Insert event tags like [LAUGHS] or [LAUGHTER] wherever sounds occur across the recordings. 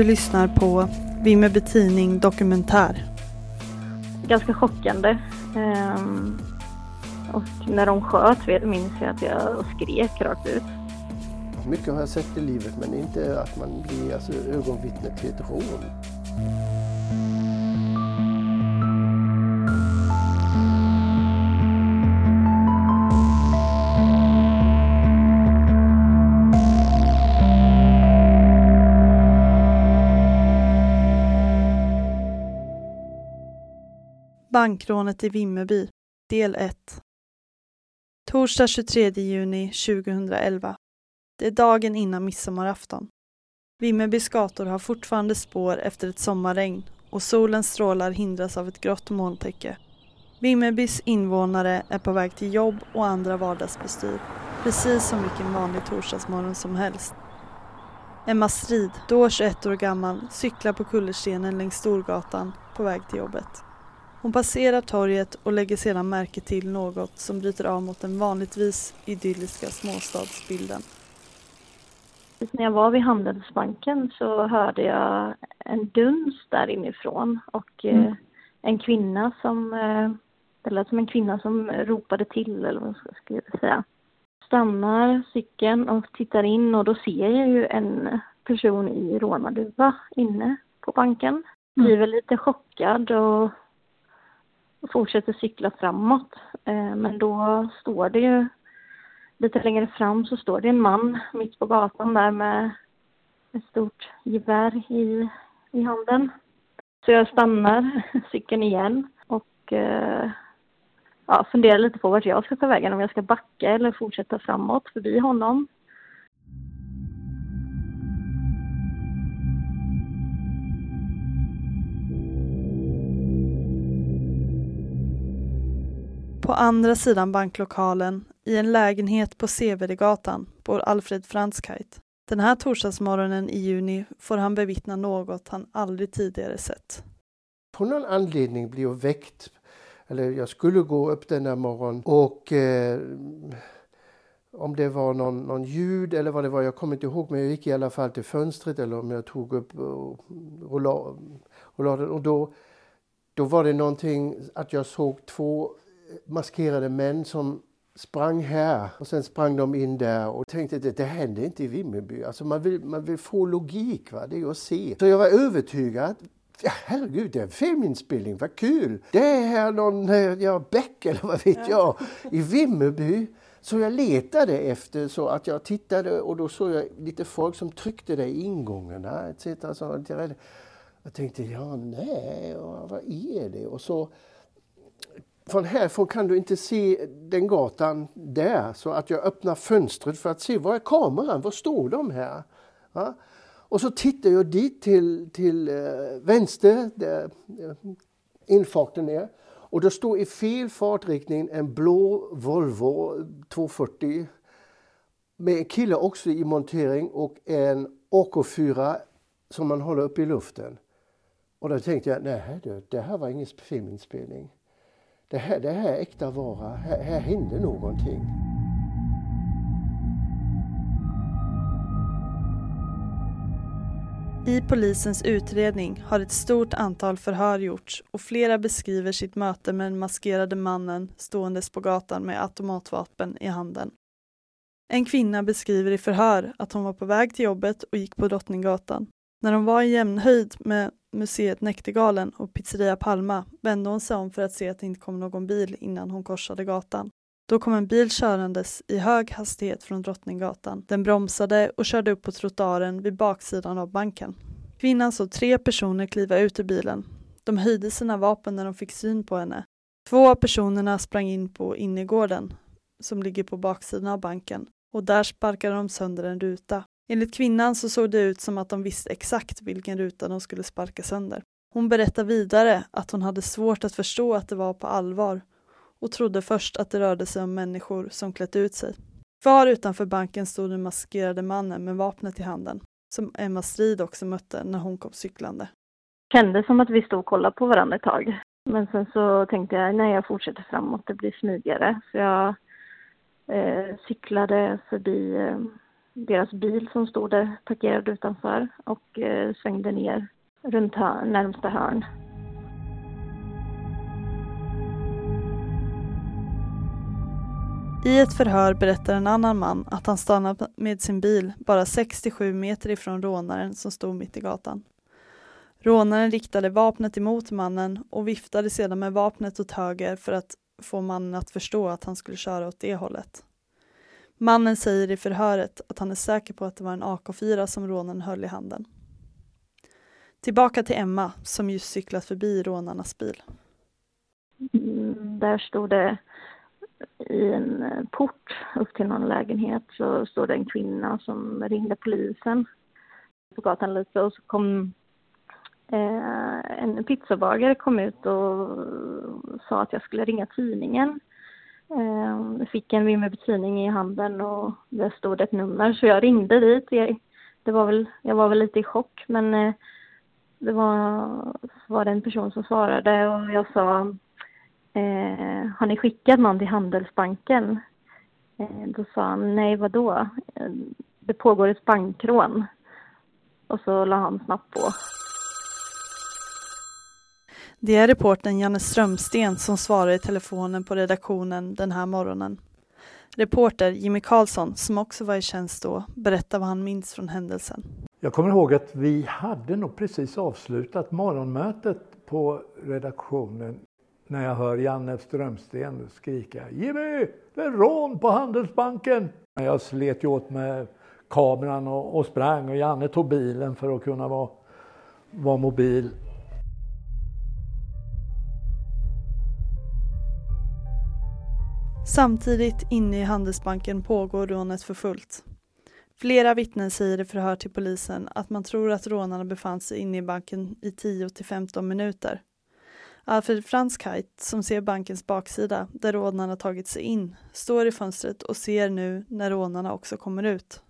Du lyssnar på Vimmerby Tidning Dokumentär. Ganska chockande. Um, och när de sköt minns jag att jag skrek rakt ut. Mycket har jag sett i livet men inte att man blir alltså, ögonvittne till ett rån. Bankrånet i Vimmerby, del 1 Torsdag 23 juni 2011. Det är dagen innan midsommarafton. Vimmerbys gator har fortfarande spår efter ett sommarregn och solens strålar hindras av ett grått molntäcke. Vimmerbys invånare är på väg till jobb och andra vardagsbestyr, precis som vilken vanlig torsdagsmorgon som helst. Emma Strid, då 21 år gammal, cyklar på kullerstenen längs Storgatan på väg till jobbet. Hon passerar torget och lägger sedan märke till något som bryter av mot den vanligtvis idylliska småstadsbilden. När jag var vid Handelsbanken så hörde jag en duns där inifrån och eh, mm. en kvinna som, eh, det lät som en kvinna som ropade till eller vad ska jag säga. Stannar cykeln och tittar in och då ser jag ju en person i rånarduva inne på banken. Mm. Blir väl lite chockad och fortsätter cykla framåt. Eh, men då står det ju lite längre fram så står det en man mitt på gatan där med ett stort gevär i, i handen. Så jag stannar cykeln igen och eh, ja, funderar lite på vart jag ska ta vägen, om jag ska backa eller fortsätta framåt förbi honom. På andra sidan banklokalen, i en lägenhet på Sevedegatan bor Alfred Franskheit. Den här torsdagsmorgonen i juni får han bevittna något han aldrig tidigare sett. På någon anledning blir jag väckt, eller jag skulle gå upp den där morgonen och eh, om det var någon, någon ljud eller vad det var, jag kommer inte ihåg, men jag gick i alla fall till fönstret eller om jag tog upp och, och, la, och la och då, då var det någonting att jag såg två maskerade män som sprang här och sen sprang de in där och tänkte att det händer inte i Vimmerby. Alltså man vill, man vill få logik, va? det är att se. Så jag var övertygad Ja, herregud, det är en filminspelning, vad kul! Det är här någon, eh, ja, bäck eller vad vet jag, i Vimmerby. Så jag letade efter så att jag tittade och då såg jag lite folk som tryckte det i ingångarna etc. Så jag tänkte, ja nej, vad är det? Och så från härifrån kan du inte se den gatan där. Så att jag öppnar fönstret för att se, var är kameran? Var står de här? Ja? Och så tittar jag dit till, till eh, vänster, där eh, infarten är. Och det står i fel fartriktning en blå Volvo 240 med en kille också i montering och en AK4 som man håller upp i luften. Och då tänkte jag, nej det här var ingen filminspelning det här, det här är äkta vara, här, här händer någonting. I polisens utredning har ett stort antal förhör gjorts och flera beskriver sitt möte med den maskerade mannen ståendes på gatan med automatvapen i handen. En kvinna beskriver i förhör att hon var på väg till jobbet och gick på Drottninggatan. När hon var i jämnhöjd med museet Näktergalen och Pizzeria Palma vände hon sig om för att se att det inte kom någon bil innan hon korsade gatan. Då kom en bil körandes i hög hastighet från Drottninggatan. Den bromsade och körde upp på trottoaren vid baksidan av banken. Kvinnan såg tre personer kliva ut ur bilen. De höjde sina vapen när de fick syn på henne. Två av personerna sprang in på innergården som ligger på baksidan av banken och där sparkade de sönder en ruta. Enligt kvinnan så såg det ut som att de visste exakt vilken ruta de skulle sparka sönder. Hon berättar vidare att hon hade svårt att förstå att det var på allvar och trodde först att det rörde sig om människor som klätt ut sig. Kvar utanför banken stod den maskerade mannen med vapnet i handen, som Emma Strid också mötte när hon kom cyklande. Det kändes som att vi stod och kollade på varandra ett tag. Men sen så tänkte jag, nej jag fortsätter framåt, det blir smidigare. Så jag eh, cyklade förbi eh, deras bil som stod där parkerad utanför och eh, svängde ner runt hör, närmsta hörn. I ett förhör berättar en annan man att han stannat med sin bil bara 67 meter ifrån rånaren som stod mitt i gatan. Rånaren riktade vapnet emot mannen och viftade sedan med vapnet åt höger för att få mannen att förstå att han skulle köra åt det hållet. Mannen säger i förhöret att han är säker på att det var en AK4 som rånaren höll i handen. Tillbaka till Emma som just cyklat förbi rånarnas bil. Där stod det i en port upp till någon lägenhet så stod det en kvinna som ringde polisen på gatan lite och så kom eh, en pizzabagare kom ut och sa att jag skulle ringa tidningen. Eh, jag fick en Vimmerby-tidning i handen och där stod ett nummer så jag ringde dit. Jag, det var väl, jag var väl lite i chock men eh, det var, var det en person som svarade och jag sa eh, har ni skickat någon till Handelsbanken? Eh, då sa han, nej vadå? Eh, det pågår ett bankrån. Och så la han snabbt på. Det är reporten Janne Strömsten som svarar i telefonen på redaktionen den här morgonen. Reporter Jimmy Karlsson, som också var i tjänst då, berättar vad han minns från händelsen. Jag kommer ihåg att vi hade nog precis avslutat morgonmötet på redaktionen när jag hör Janne Strömsten skrika Jimmy, det är rån på Handelsbanken! Jag slet ju åt med kameran och, och sprang och Janne tog bilen för att kunna vara, vara mobil. Samtidigt inne i Handelsbanken pågår rånet för fullt. Flera vittnen säger i förhör till polisen att man tror att rånarna befann sig inne i banken i 10 till 15 minuter. Alfred Franskheit, som ser bankens baksida där rånarna tagit sig in, står i fönstret och ser nu när rånarna också kommer ut.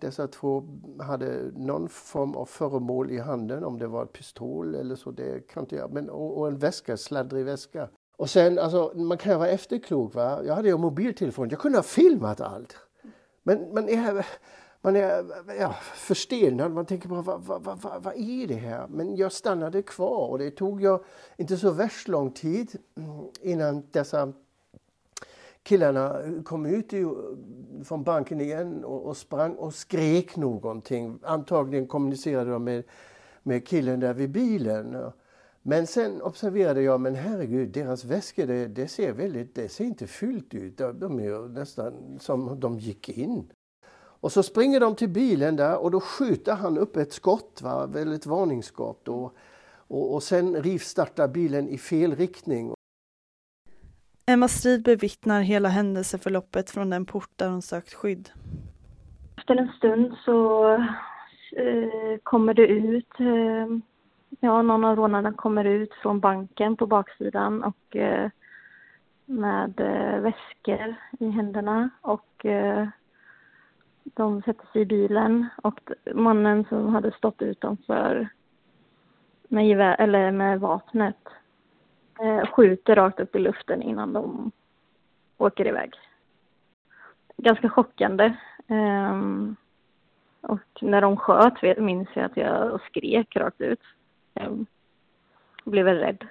Dessa två hade någon form av föremål i handen, om det var en pistol eller så, det kan inte jag, men och, och en väska, sladdrig väska. Och sen, alltså, man kan ju vara efterklok. Va? Jag hade ju mobiltelefon, jag kunde ha filmat allt. Men man är, man är ja, förstenad, man tänker bara vad, vad, vad, vad är det här? Men jag stannade kvar och det tog ju inte så värst lång tid mm, innan dessa killarna kom ut från banken igen och, och sprang och skrek någonting. Antagligen kommunicerade de med, med killen där vid bilen. Men sen observerade jag, men herregud, deras väskor det, det ser väldigt, det ser inte fyllt ut. De är nästan som de gick in. Och så springer de till bilen där och då skjuter han upp ett skott, va? ett varningsskott. Och, och, och sen rivstartar bilen i fel riktning. Emma Strid bevittnar hela händelseförloppet från den port där hon sökt skydd. Efter en stund så eh, kommer det ut eh, Ja, någon av rånarna kommer ut från banken på baksidan och eh, med eh, väskor i händerna och eh, de sätter sig i bilen och mannen som hade stått utanför med, gevär, eller med vapnet eh, skjuter rakt upp i luften innan de åker iväg. Ganska chockande. Ehm, och när de sköt minns jag att jag skrek rakt ut. Jag blev väl rädd.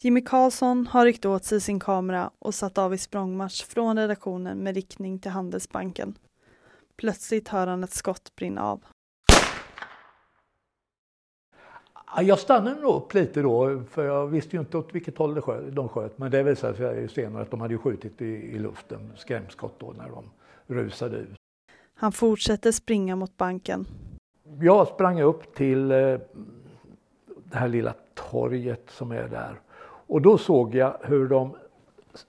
Jimmy Karlsson har ryckt åt sig sin kamera och satt av i språngmarsch från redaktionen med riktning till Handelsbanken. Plötsligt hör han ett skott brinna av. Jag stannade nog upp lite då, för jag visste ju inte åt vilket håll de sköt. Men det visade sig senare att de hade skjutit i, i luften, skrämskott då när de rusade ut. Han fortsätter springa mot banken. Jag sprang upp till eh, det här lilla torget som är där. Och då såg jag hur de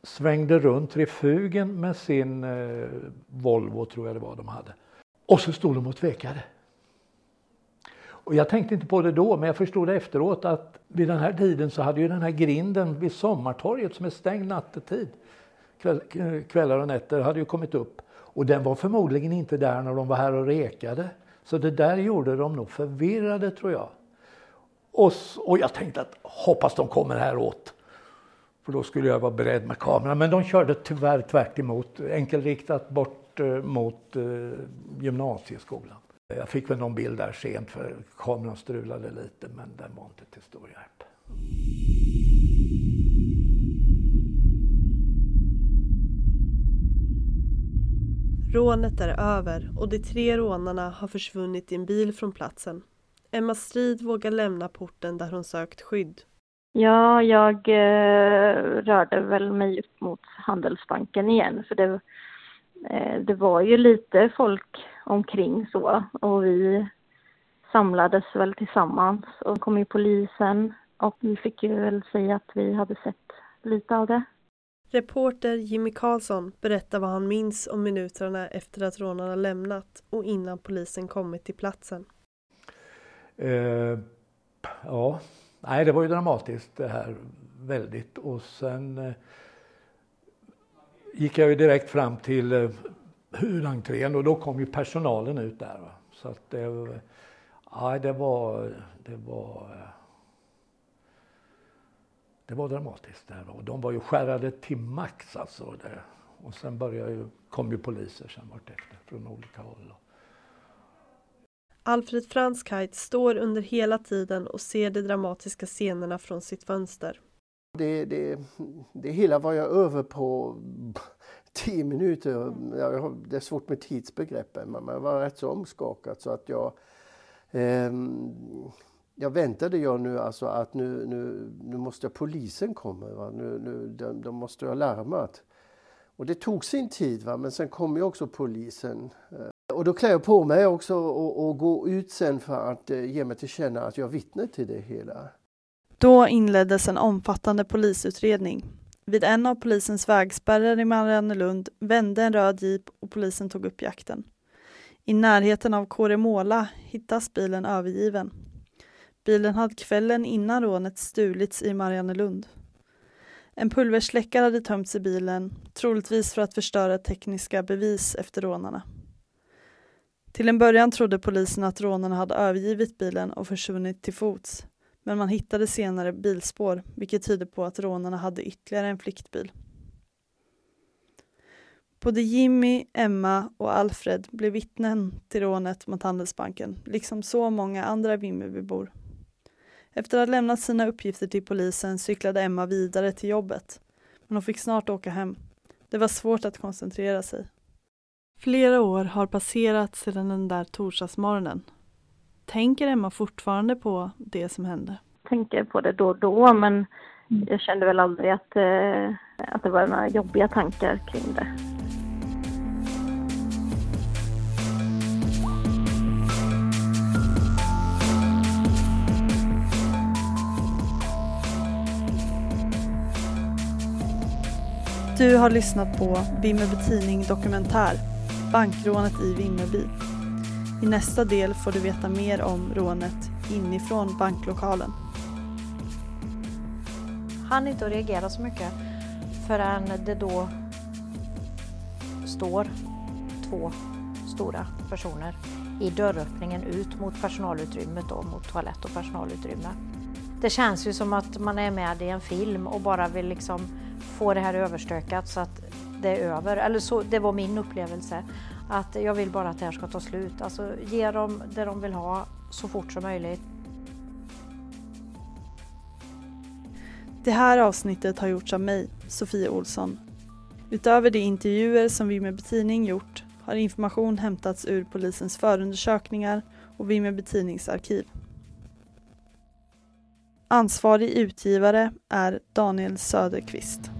svängde runt refugen med sin eh, Volvo, tror jag det var de hade. Och så stod de och tvekade. Och jag tänkte inte på det då, men jag förstod efteråt att vid den här tiden så hade ju den här grinden vid Sommartorget som är stängd nattetid, eh, kvällar och nätter, hade ju kommit upp. Och den var förmodligen inte där när de var här och rekade. Så det där gjorde de nog förvirrade tror jag. Och, och jag tänkte att hoppas de kommer här åt. För då skulle jag vara beredd med kameran. Men de körde tyvärr tvärt emot, enkelriktat bort eh, mot eh, gymnasieskolan. Jag fick väl någon bild där sent för kameran strulade lite men den var inte till stor hjälp. Rånet är över och de tre rånarna har försvunnit i en bil från platsen. Emma Strid vågar lämna porten där hon sökt skydd. Ja, jag eh, rörde väl mig upp mot Handelsbanken igen för det, eh, det var ju lite folk omkring så och vi samlades väl tillsammans och kom ju polisen och vi fick ju väl säga att vi hade sett lite av det. Reporter Jimmy Karlsson berättar vad han minns om minuterna efter att rånarna lämnat och innan polisen kommit till platsen. Eh, ja, nej det var ju dramatiskt det här väldigt och sen eh, gick jag ju direkt fram till eh, huvudentrén och då kom ju personalen ut där. Va? Så att det, ja, det var, det var eh, det var dramatiskt. Där. Och de var ju skärrade till max alltså. Det. Och sen började ju, kom ju poliser sen vartefter från olika håll. Alfred Franskheit står under hela tiden och ser de dramatiska scenerna från sitt fönster. Det, det, det hela var jag över på [LAUGHS] tio minuter. Jag, det är svårt med tidsbegreppen men jag var rätt så omskakad så att jag eh, jag väntade jag nu alltså att nu, nu, nu måste polisen komma. Va? Nu, nu, de, de måste ha larmat. Och det tog sin tid va? men sen kom ju också polisen. Eh, och då klär jag på mig också och, och går ut sen för att eh, ge mig till känna att jag vittnar till det hela. Då inleddes en omfattande polisutredning. Vid en av polisens vägspärrar i Mariannelund vände en röd jeep och polisen tog upp jakten. I närheten av Kåremåla hittas bilen övergiven. Bilen hade kvällen innan rånet stulits i Mariannelund. En pulversläckare hade tömts i bilen, troligtvis för att förstöra tekniska bevis efter rånarna. Till en början trodde polisen att rånarna hade övergivit bilen och försvunnit till fots, men man hittade senare bilspår, vilket tyder på att rånarna hade ytterligare en flyktbil. Både Jimmy, Emma och Alfred blev vittnen till rånet mot Handelsbanken, liksom så många andra Vimmerbybor. Efter att ha lämnat sina uppgifter till polisen cyklade Emma vidare till jobbet. Men hon fick snart åka hem. Det var svårt att koncentrera sig. Flera år har passerat sedan den där torsdagsmorgonen. Tänker Emma fortfarande på det som hände? Tänker på det då och då men jag kände väl aldrig att, eh, att det var några jobbiga tankar kring det. Du har lyssnat på Vimmerby Tidning Dokumentär Bankrånet i Vimmerby. I nästa del får du veta mer om rånet inifrån banklokalen. Han inte att reagera så mycket förrän det då står två stora personer i dörröppningen ut mot personalutrymmet då, mot toalett och personalutrymme. Det känns ju som att man är med i en film och bara vill liksom få det här överstökat så att det är över. Eller så, det var min upplevelse. Att jag vill bara att det här ska ta slut. Alltså ge dem det de vill ha så fort som möjligt. Det här avsnittet har gjorts av mig, Sofie Olsson. Utöver de intervjuer som Vimmerby Tidning gjort har information hämtats ur polisens förundersökningar och Vimmerby Tidnings arkiv. Ansvarig utgivare är Daniel Söderqvist.